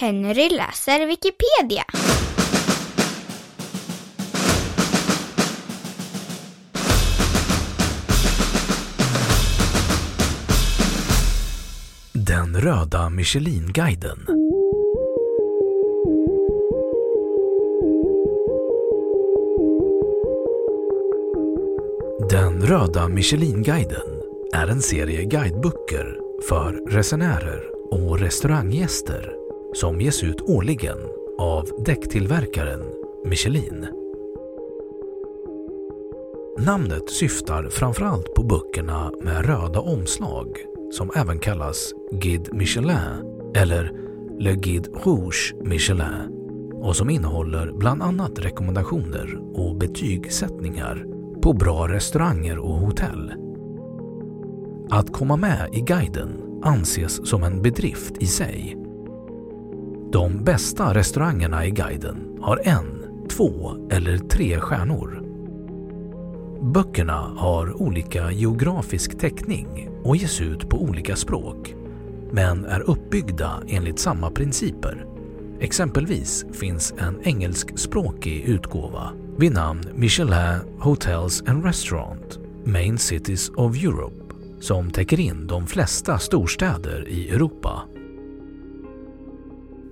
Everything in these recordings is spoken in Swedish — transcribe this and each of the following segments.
Henry läser Wikipedia. Den röda Michelinguiden. Den röda Michelinguiden är en serie guideböcker för resenärer och restauranggäster som ges ut årligen av däcktillverkaren Michelin. Namnet syftar framförallt på böckerna med röda omslag som även kallas Guide Michelin eller Le Guide Rouge Michelin och som innehåller bland annat rekommendationer och betygsättningar på bra restauranger och hotell. Att komma med i guiden anses som en bedrift i sig. De bästa restaurangerna i guiden har en, två eller tre stjärnor. Böckerna har olika geografisk täckning och ges ut på olika språk men är uppbyggda enligt samma principer. Exempelvis finns en engelskspråkig utgåva vid namn Michelin Hotels and Restaurant Main Cities of Europe som täcker in de flesta storstäder i Europa.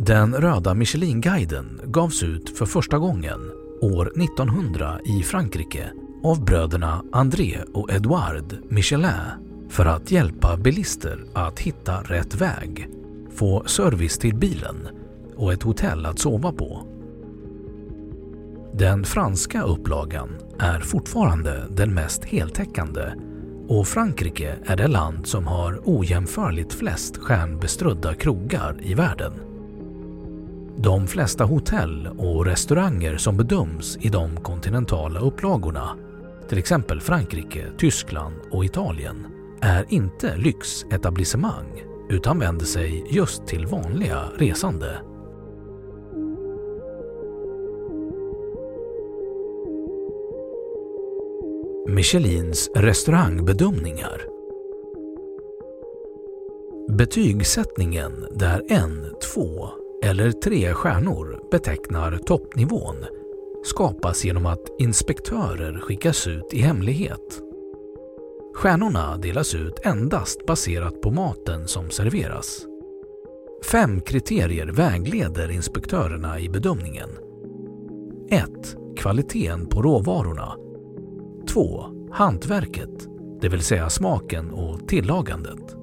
Den röda Michelinguiden gavs ut för första gången år 1900 i Frankrike av bröderna André och Edouard Michelin för att hjälpa bilister att hitta rätt väg, få service till bilen och ett hotell att sova på. Den franska upplagan är fortfarande den mest heltäckande och Frankrike är det land som har ojämförligt flest stjärnbeströdda krogar i världen. De flesta hotell och restauranger som bedöms i de kontinentala upplagorna, till exempel Frankrike, Tyskland och Italien, är inte lyxetablissemang utan vänder sig just till vanliga resande. Michelins restaurangbedömningar Betygsättningen där en, två eller tre stjärnor betecknar toppnivån skapas genom att inspektörer skickas ut i hemlighet. Stjärnorna delas ut endast baserat på maten som serveras. Fem kriterier vägleder inspektörerna i bedömningen. 1. Kvaliteten på råvarorna. 2. Hantverket, det vill säga smaken och tillagandet.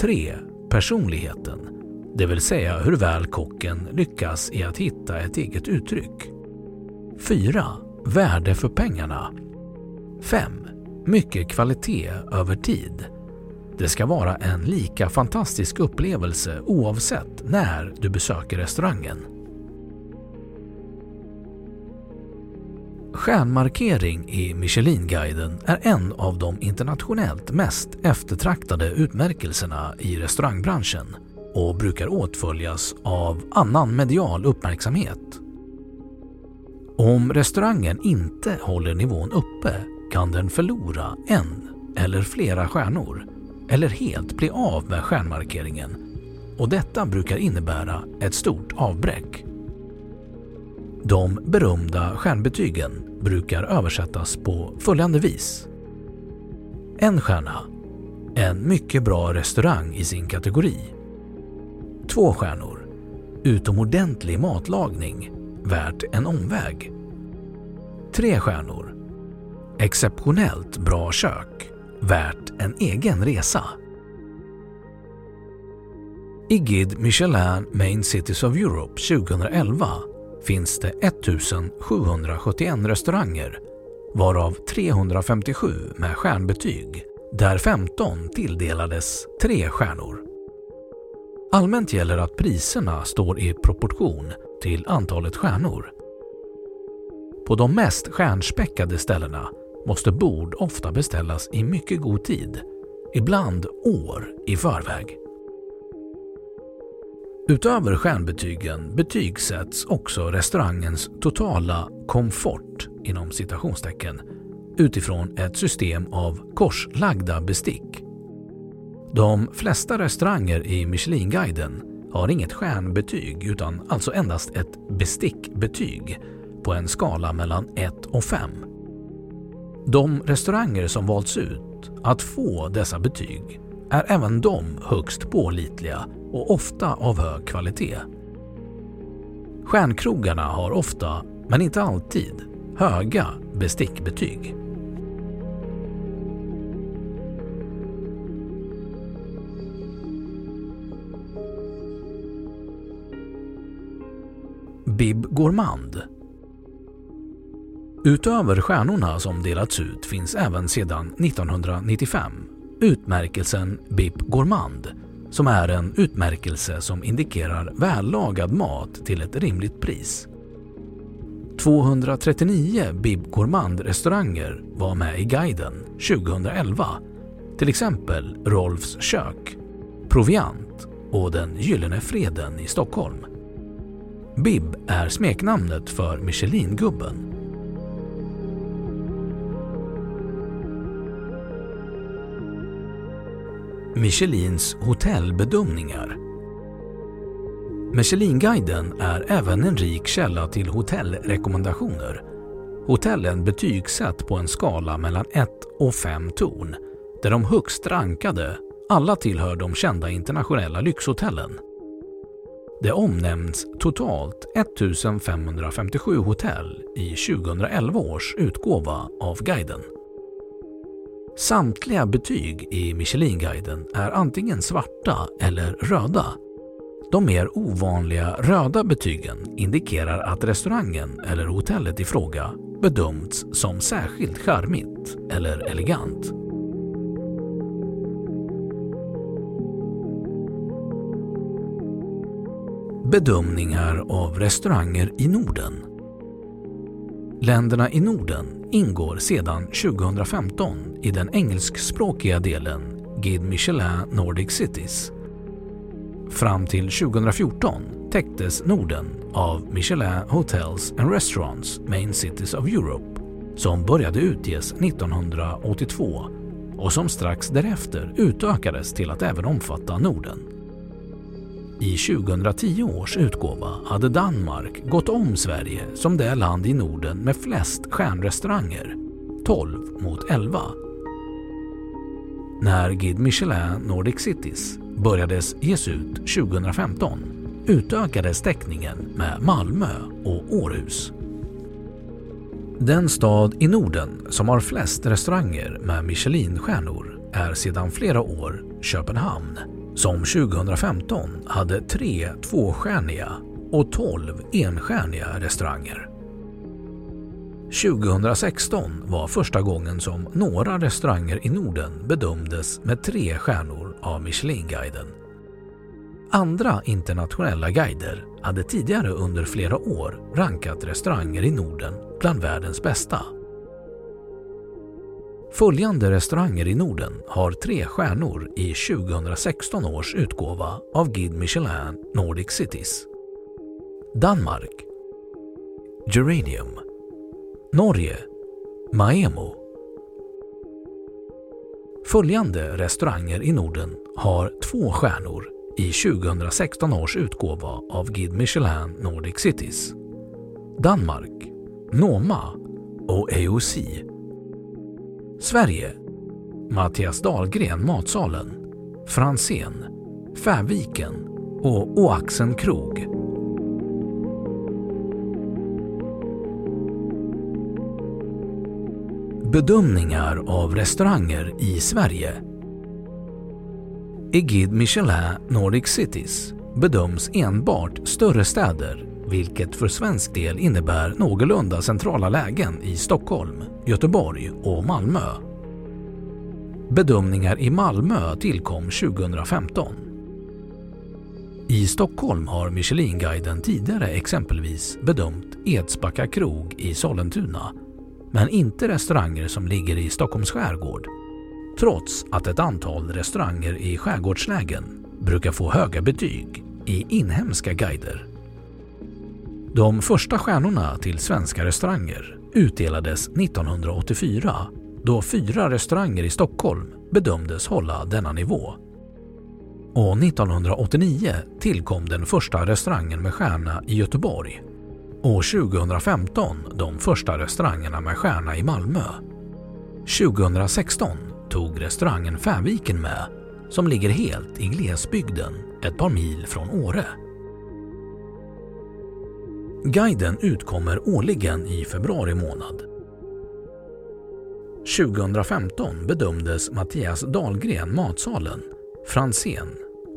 3. Personligheten, det vill säga hur väl kocken lyckas i att hitta ett eget uttryck. 4. Värde för pengarna. 5. Mycket kvalitet över tid. Det ska vara en lika fantastisk upplevelse oavsett när du besöker restaurangen. Stjärnmarkering i Michelinguiden är en av de internationellt mest eftertraktade utmärkelserna i restaurangbranschen och brukar åtföljas av annan medial uppmärksamhet. Om restaurangen inte håller nivån uppe kan den förlora en eller flera stjärnor eller helt bli av med stjärnmarkeringen och detta brukar innebära ett stort avbräck. De berömda stjärnbetygen brukar översättas på följande vis. En stjärna. En mycket bra restaurang i sin kategori. Två stjärnor. Utomordentlig matlagning. Värt en omväg. Tre stjärnor. Exceptionellt bra kök. Värt en egen resa. I Guide Michelin Main Cities of Europe 2011 finns det 1771 restauranger varav 357 med stjärnbetyg där 15 tilldelades tre stjärnor. Allmänt gäller att priserna står i proportion till antalet stjärnor. På de mest stjärnspäckade ställena måste bord ofta beställas i mycket god tid, ibland år i förväg. Utöver stjärnbetygen betygsätts också restaurangens totala komfort inom citationstecken utifrån ett system av korslagda bestick. De flesta restauranger i Michelinguiden har inget stjärnbetyg utan alltså endast ett bestickbetyg på en skala mellan 1 och 5. De restauranger som valts ut att få dessa betyg är även de högst pålitliga och ofta av hög kvalitet. Stjärnkrogarna har ofta, men inte alltid, höga bestickbetyg. Bib Gourmand Utöver stjärnorna som delats ut finns även sedan 1995 utmärkelsen Bib Gourmand som är en utmärkelse som indikerar vällagad mat till ett rimligt pris. 239 Bib Gourmand-restauranger var med i guiden 2011, till exempel Rolfs kök, Proviant och Den Gyllene Freden i Stockholm. Bib är smeknamnet för Michelin-gubben Michelins hotellbedömningar. Michelinguiden är även en rik källa till hotellrekommendationer. Hotellen betygsätt på en skala mellan 1 och 5 torn, där de högst rankade alla tillhör de kända internationella lyxhotellen. Det omnämns totalt 1557 hotell i 2011 års utgåva av guiden. Samtliga betyg i Michelinguiden är antingen svarta eller röda. De mer ovanliga röda betygen indikerar att restaurangen eller hotellet i fråga bedömts som särskilt charmigt eller elegant. Bedömningar av restauranger i Norden Länderna i Norden ingår sedan 2015 i den engelskspråkiga delen Guide Michelin Nordic Cities. Fram till 2014 täcktes Norden av Michelin Hotels and Restaurants Main Cities of Europe som började utges 1982 och som strax därefter utökades till att även omfatta Norden. I 2010 års utgåva hade Danmark gått om Sverige som det land i Norden med flest stjärnrestauranger, 12 mot 11. När Guide Michelin Nordic Cities börjades ges ut 2015 utökades täckningen med Malmö och Århus. Den stad i Norden som har flest restauranger med Michelinstjärnor är sedan flera år Köpenhamn som 2015 hade tre tvåstjärniga och 12 enstjärniga restauranger. 2016 var första gången som några restauranger i Norden bedömdes med tre stjärnor av Michelinguiden. Andra internationella guider hade tidigare under flera år rankat restauranger i Norden bland världens bästa. Följande restauranger i Norden har tre stjärnor i 2016 års utgåva av Guide Michelin Nordic Cities. Danmark Geranium Norge Maemo Följande restauranger i Norden har två stjärnor i 2016 års utgåva av Guide Michelin Nordic Cities. Danmark, Noma och AOC. Sverige, Mattias Dahlgren Matsalen, Fransén, Färviken och Oaxen krog. Bedömningar av restauranger i Sverige. I Guide Michelin Nordic Cities bedöms enbart större städer vilket för svensk del innebär någorlunda centrala lägen i Stockholm, Göteborg och Malmö. Bedömningar i Malmö tillkom 2015. I Stockholm har Michelinguiden tidigare exempelvis bedömt Edsbacka krog i Sollentuna men inte restauranger som ligger i Stockholms skärgård trots att ett antal restauranger i skärgårdslägen brukar få höga betyg i inhemska guider. De första stjärnorna till svenska restauranger utdelades 1984 då fyra restauranger i Stockholm bedömdes hålla denna nivå. Och 1989 tillkom den första restaurangen med stjärna i Göteborg och 2015 de första restaurangerna med stjärna i Malmö. 2016 tog restaurangen Färviken med som ligger helt i glesbygden ett par mil från Åre. Guiden utkommer årligen i februari månad. 2015 bedömdes Mattias Dahlgren Matsalen, Fransén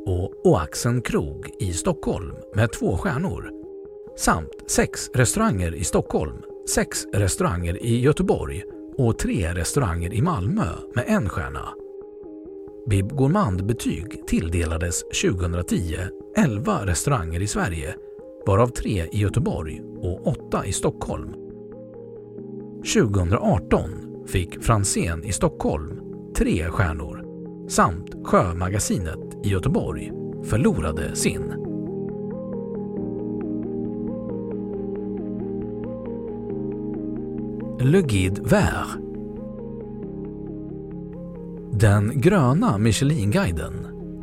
och Oaxen krog i Stockholm med två stjärnor samt sex restauranger i Stockholm, sex restauranger i Göteborg och tre restauranger i Malmö med en stjärna. Bib Gourmand-betyg tilldelades 2010 11 restauranger i Sverige, varav tre i Göteborg och åtta i Stockholm. 2018 fick Fransén i Stockholm tre stjärnor samt Sjömagasinet i Göteborg förlorade sin. Le Guide Vert Den gröna Michelinguiden,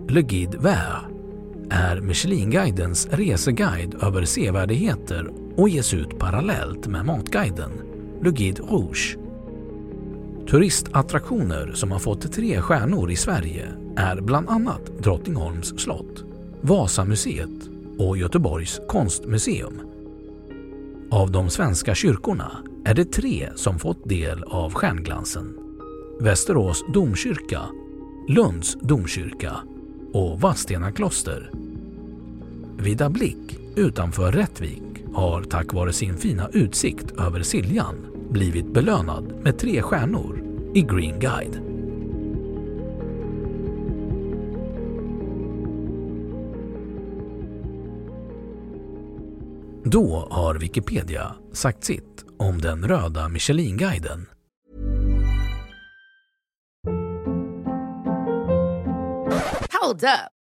Le Guide Vert, är Michelinguidens reseguide över sevärdheter och ges ut parallellt med Matguiden, Le Guide Rouge. Turistattraktioner som har fått tre stjärnor i Sverige är bland annat Drottningholms slott, Vasamuseet och Göteborgs konstmuseum. Av de svenska kyrkorna är det tre som fått del av stjärnglansen. Västerås domkyrka, Lunds domkyrka och Vadstena kloster. Vida Blick utanför Rättvik har tack vare sin fina utsikt över Siljan blivit belönad med tre stjärnor i Green Guide. Då har Wikipedia sagt sitt om den röda Michelinguiden. Hold up.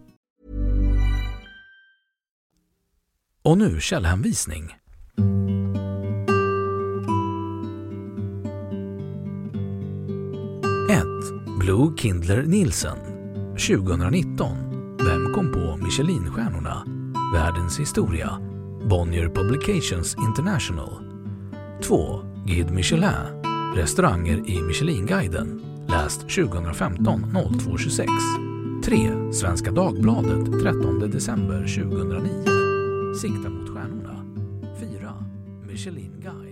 Och nu källhänvisning. 1. Blue Kindler Nielsen 2019 Vem kom på Michelinstjärnorna? Världens historia Bonnier Publications International 2. Guide Michelin Restauranger i Michelinguiden Läst 2015 0226 3. Svenska Dagbladet 13 december 2009 Sikta mot stjärnorna 4. Michelin Guide